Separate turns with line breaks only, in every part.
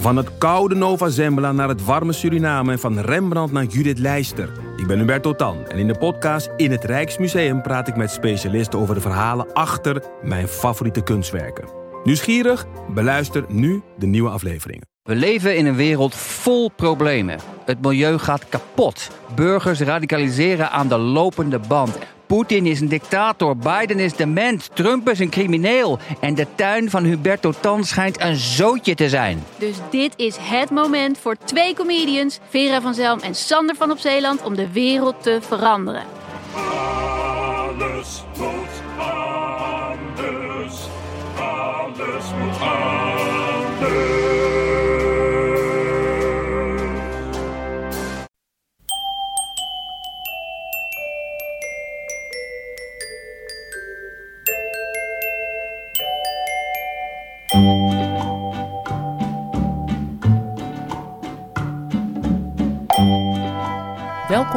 Van het koude Nova Zembla naar het warme Suriname en van Rembrandt naar Judith Leister. Ik ben Hubert Totan en in de podcast In het Rijksmuseum praat ik met specialisten over de verhalen achter mijn favoriete kunstwerken. Nieuwsgierig? Beluister nu de nieuwe afleveringen.
We leven in een wereld vol problemen. Het milieu gaat kapot. Burgers radicaliseren aan de lopende band. Poetin is een dictator, Biden is dement, Trump is een crimineel. En de tuin van Huberto Tan schijnt een zootje te zijn.
Dus dit is het moment voor twee comedians, Vera van Zelm en Sander van op Zeeland, om de wereld te veranderen.
Alles moet anders. Alles moet anders.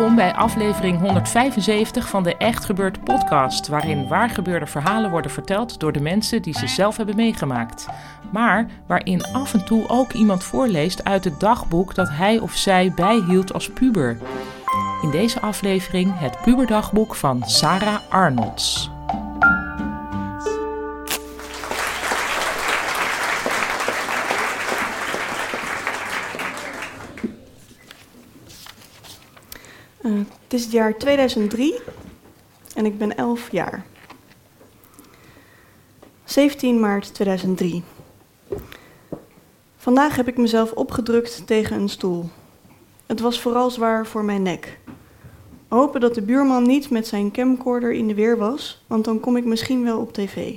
Welkom bij aflevering 175 van de Echt Gebeurd podcast, waarin waargebeurde verhalen worden verteld door de mensen die ze zelf hebben meegemaakt. Maar waarin af en toe ook iemand voorleest uit het dagboek dat hij of zij bijhield als puber. In deze aflevering het puberdagboek van Sarah Arnolds.
Het is het jaar 2003 en ik ben 11 jaar. 17 maart 2003. Vandaag heb ik mezelf opgedrukt tegen een stoel. Het was vooral zwaar voor mijn nek. Hopen dat de buurman niet met zijn camcorder in de weer was, want dan kom ik misschien wel op tv.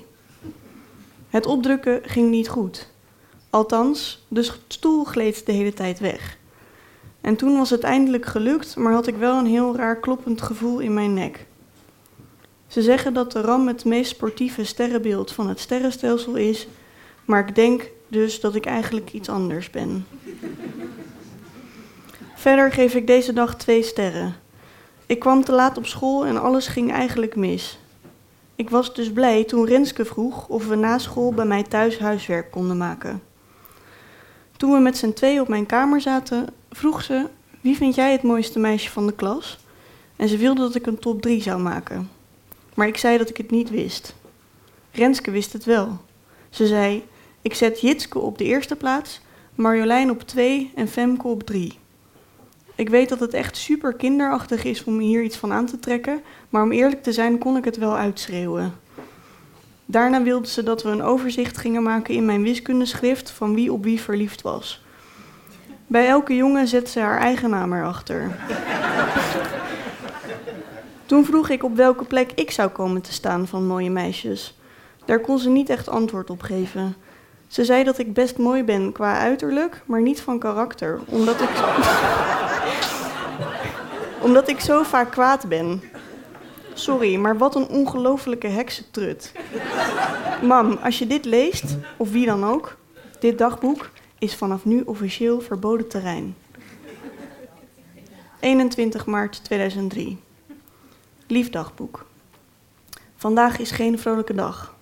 Het opdrukken ging niet goed. Althans, de stoel gleed de hele tijd weg. En toen was het eindelijk gelukt, maar had ik wel een heel raar kloppend gevoel in mijn nek. Ze zeggen dat de ram het meest sportieve sterrenbeeld van het sterrenstelsel is, maar ik denk dus dat ik eigenlijk iets anders ben. Verder geef ik deze dag twee sterren. Ik kwam te laat op school en alles ging eigenlijk mis. Ik was dus blij toen Renske vroeg of we na school bij mij thuis huiswerk konden maken. Toen we met z'n twee op mijn kamer zaten, vroeg ze: Wie vind jij het mooiste meisje van de klas? En ze wilde dat ik een top 3 zou maken. Maar ik zei dat ik het niet wist. Renske wist het wel. Ze zei: Ik zet Jitske op de eerste plaats, Marjolein op 2 en Femke op 3. Ik weet dat het echt super kinderachtig is om hier iets van aan te trekken, maar om eerlijk te zijn kon ik het wel uitschreeuwen. Daarna wilde ze dat we een overzicht gingen maken in mijn wiskundeschrift van wie op wie verliefd was. Bij elke jongen zet ze haar eigen naam erachter. Toen vroeg ik op welke plek ik zou komen te staan van mooie meisjes. Daar kon ze niet echt antwoord op geven. Ze zei dat ik best mooi ben qua uiterlijk, maar niet van karakter, omdat ik, omdat ik zo vaak kwaad ben. Sorry, maar wat een ongelofelijke heksentrut. Mam, als je dit leest, of wie dan ook, dit dagboek is vanaf nu officieel verboden terrein. 21 maart 2003. Liefdagboek. Vandaag is geen vrolijke dag.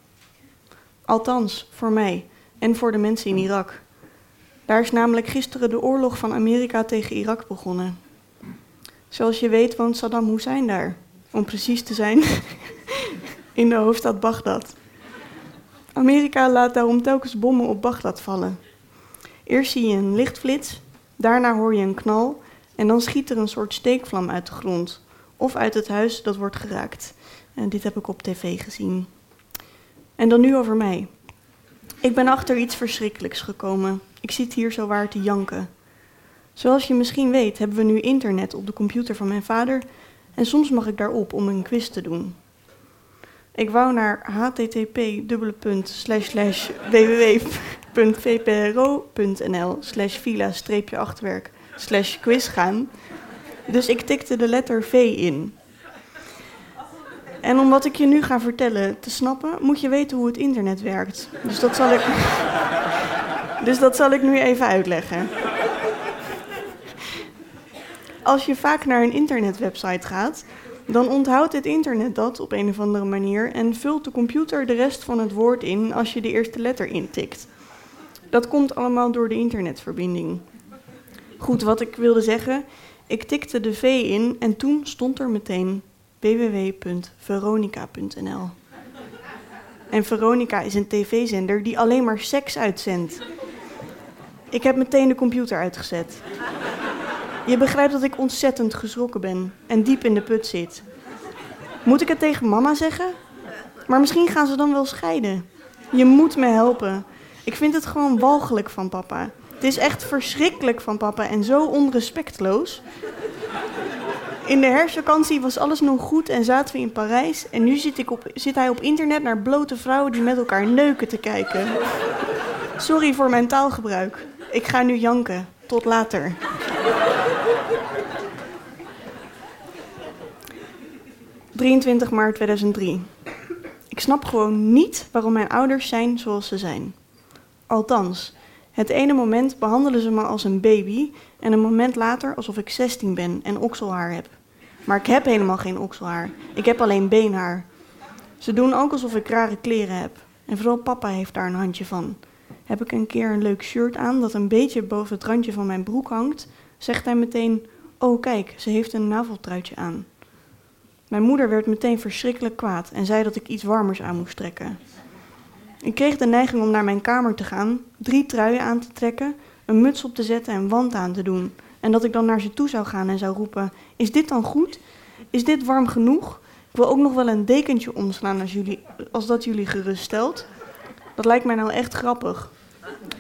Althans, voor mij en voor de mensen in Irak. Daar is namelijk gisteren de oorlog van Amerika tegen Irak begonnen. Zoals je weet woont Saddam Hussein daar om precies te zijn, in de hoofdstad Bagdad. Amerika laat daarom telkens bommen op Bagdad vallen. Eerst zie je een lichtflits, daarna hoor je een knal en dan schiet er een soort steekvlam uit de grond of uit het huis dat wordt geraakt. En dit heb ik op tv gezien. En dan nu over mij. Ik ben achter iets verschrikkelijks gekomen. Ik zit hier zo waar te janken. Zoals je misschien weet, hebben we nu internet op de computer van mijn vader en soms mag ik daarop om een quiz te doen. Ik wou naar http www.vpro.nl slash villa-achterwerk slash quiz gaan. Dus ik tikte de letter V in. En om wat ik je nu ga vertellen te snappen, moet je weten hoe het internet werkt. Dus dat zal ik, dus dat zal ik nu even uitleggen. Als je vaak naar een internetwebsite gaat, dan onthoudt het internet dat op een of andere manier en vult de computer de rest van het woord in als je de eerste letter intikt. Dat komt allemaal door de internetverbinding. Goed, wat ik wilde zeggen. Ik tikte de V in en toen stond er meteen www.veronica.nl. En Veronica is een tv-zender die alleen maar seks uitzendt. Ik heb meteen de computer uitgezet. Je begrijpt dat ik ontzettend geschrokken ben en diep in de put zit. Moet ik het tegen mama zeggen? Maar misschien gaan ze dan wel scheiden. Je moet me helpen. Ik vind het gewoon walgelijk van papa. Het is echt verschrikkelijk van papa en zo onrespectloos. In de herfstvakantie was alles nog goed en zaten we in Parijs. En nu zit, ik op, zit hij op internet naar blote vrouwen die met elkaar neuken te kijken. Sorry voor mijn taalgebruik. Ik ga nu janken. Tot later. ...23 maart 2003. Ik snap gewoon niet waarom mijn ouders zijn zoals ze zijn. Althans, het ene moment behandelen ze me als een baby... ...en een moment later alsof ik 16 ben en okselhaar heb. Maar ik heb helemaal geen okselhaar. Ik heb alleen beenhaar. Ze doen ook alsof ik rare kleren heb. En vooral papa heeft daar een handje van. Heb ik een keer een leuk shirt aan dat een beetje boven het randje van mijn broek hangt, zegt hij meteen: Oh, kijk, ze heeft een naveltruitje aan. Mijn moeder werd meteen verschrikkelijk kwaad en zei dat ik iets warmers aan moest trekken. Ik kreeg de neiging om naar mijn kamer te gaan, drie truien aan te trekken, een muts op te zetten en wand aan te doen. En dat ik dan naar ze toe zou gaan en zou roepen: Is dit dan goed? Is dit warm genoeg? Ik wil ook nog wel een dekentje omslaan als, jullie, als dat jullie geruststelt. Dat lijkt mij nou echt grappig.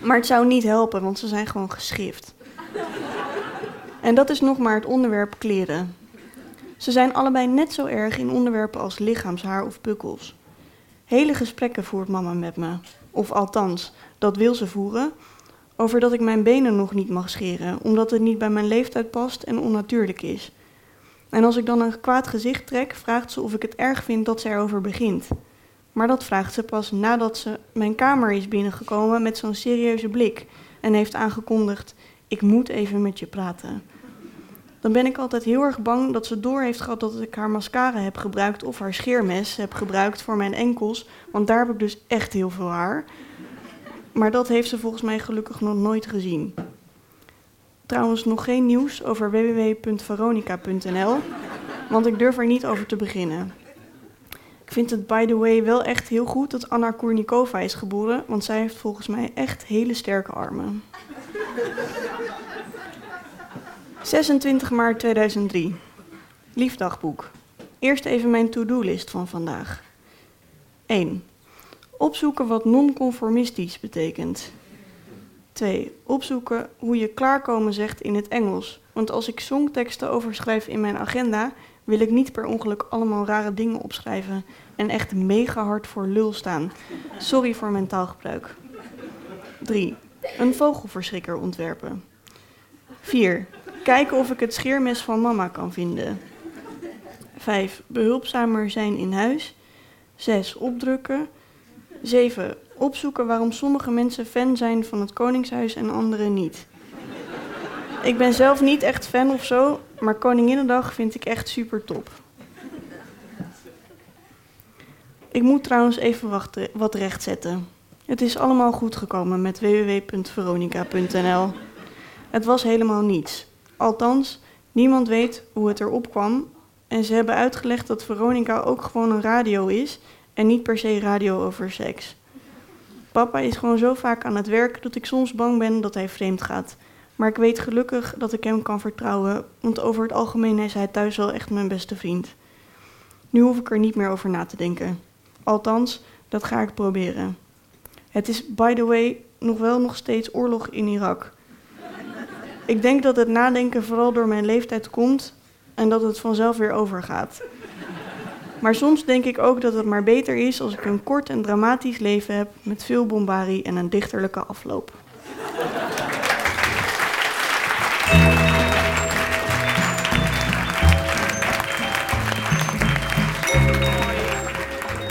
Maar het zou niet helpen, want ze zijn gewoon geschrift. En dat is nog maar het onderwerp kleren. Ze zijn allebei net zo erg in onderwerpen als lichaamshaar of pukkels. Hele gesprekken voert mama met me. Of althans, dat wil ze voeren. Over dat ik mijn benen nog niet mag scheren, omdat het niet bij mijn leeftijd past en onnatuurlijk is. En als ik dan een kwaad gezicht trek, vraagt ze of ik het erg vind dat ze erover begint. Maar dat vraagt ze pas nadat ze mijn kamer is binnengekomen met zo'n serieuze blik en heeft aangekondigd: Ik moet even met je praten. Dan ben ik altijd heel erg bang dat ze door heeft gehad dat ik haar mascara heb gebruikt of haar scheermes heb gebruikt voor mijn enkels, want daar heb ik dus echt heel veel haar. Maar dat heeft ze volgens mij gelukkig nog nooit gezien. Trouwens, nog geen nieuws over www.veronica.nl, want ik durf er niet over te beginnen. Ik vind het, by the way, wel echt heel goed dat Anna Kournikova is geboren, want zij heeft volgens mij echt hele sterke armen. 26 maart 2003. Liefdagboek. Eerst even mijn to-do-list van vandaag. 1. Opzoeken wat non-conformistisch betekent. 2. Opzoeken hoe je klaarkomen zegt in het Engels. Want als ik songteksten overschrijf in mijn agenda, wil ik niet per ongeluk allemaal rare dingen opschrijven en echt mega hard voor lul staan. Sorry voor mijn taalgebruik. 3. Een vogelverschrikker ontwerpen. 4. Kijken of ik het scheermes van mama kan vinden. 5. Behulpzamer zijn in huis. 6. Opdrukken. 7. Opzoeken waarom sommige mensen fan zijn van het Koningshuis en anderen niet. Ik ben zelf niet echt fan of zo, maar Koninginnedag vind ik echt super top. Ik moet trouwens even wat rechtzetten. Het is allemaal goed gekomen met www.veronica.nl. Het was helemaal niets. Althans, niemand weet hoe het erop kwam. En ze hebben uitgelegd dat Veronica ook gewoon een radio is en niet per se radio over seks. Papa is gewoon zo vaak aan het werk dat ik soms bang ben dat hij vreemd gaat. Maar ik weet gelukkig dat ik hem kan vertrouwen, want over het algemeen is hij thuis wel echt mijn beste vriend. Nu hoef ik er niet meer over na te denken. Althans, dat ga ik proberen. Het is, by the way, nog wel nog steeds oorlog in Irak. Ik denk dat het nadenken vooral door mijn leeftijd komt en dat het vanzelf weer overgaat. Maar soms denk ik ook dat het maar beter is als ik een kort en dramatisch leven heb met veel bombarie en een dichterlijke afloop.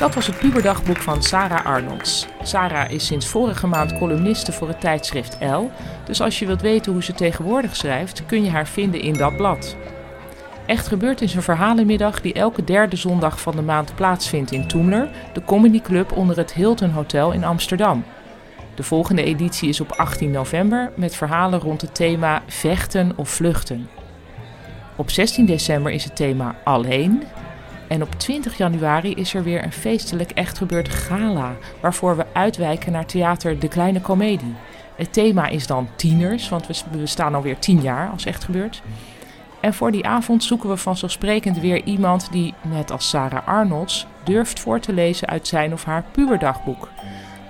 Dat was het puberdagboek van Sarah Arnolds. Sarah is sinds vorige maand columniste voor het tijdschrift L. Dus als je wilt weten hoe ze tegenwoordig schrijft, kun je haar vinden in dat blad. Echt gebeurd is een verhalenmiddag die elke derde zondag van de maand plaatsvindt in Toemler, de comedyclub onder het Hilton Hotel in Amsterdam. De volgende editie is op 18 november met verhalen rond het thema vechten of vluchten. Op 16 december is het thema alleen. En op 20 januari is er weer een feestelijk echt gebeurd gala, waarvoor we uitwijken naar theater De Kleine Comedie. Het thema is dan tieners, want we bestaan alweer 10 jaar als echt gebeurd. En voor die avond zoeken we vanzelfsprekend weer iemand die, net als Sarah Arnolds, durft voor te lezen uit zijn of haar puberdagboek.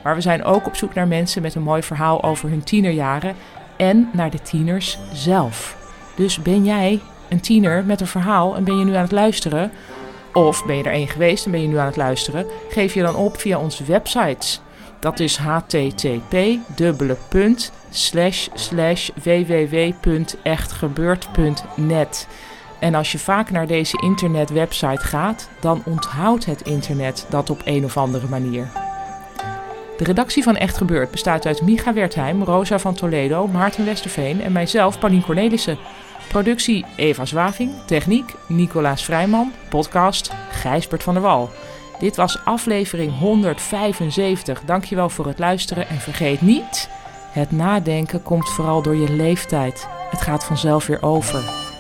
Maar we zijn ook op zoek naar mensen met een mooi verhaal over hun tienerjaren en naar de tieners zelf. Dus ben jij een tiener met een verhaal en ben je nu aan het luisteren? Of ben je er één geweest en ben je nu aan het luisteren? Geef je dan op via onze websites. Dat is http www.echtgebeurd.net. En als je vaak naar deze internetwebsite gaat, dan onthoudt het internet dat op een of andere manier. De redactie van Echt Gebeurd bestaat uit Micha Wertheim, Rosa van Toledo, Maarten Westerveen en mijzelf, Paulien Cornelissen. Productie Eva Zwaving, techniek Nicolaas Vrijman, podcast Gijsbert van der Wal. Dit was aflevering 175. Dankjewel voor het luisteren en vergeet niet, het nadenken komt vooral door je leeftijd. Het gaat vanzelf weer over.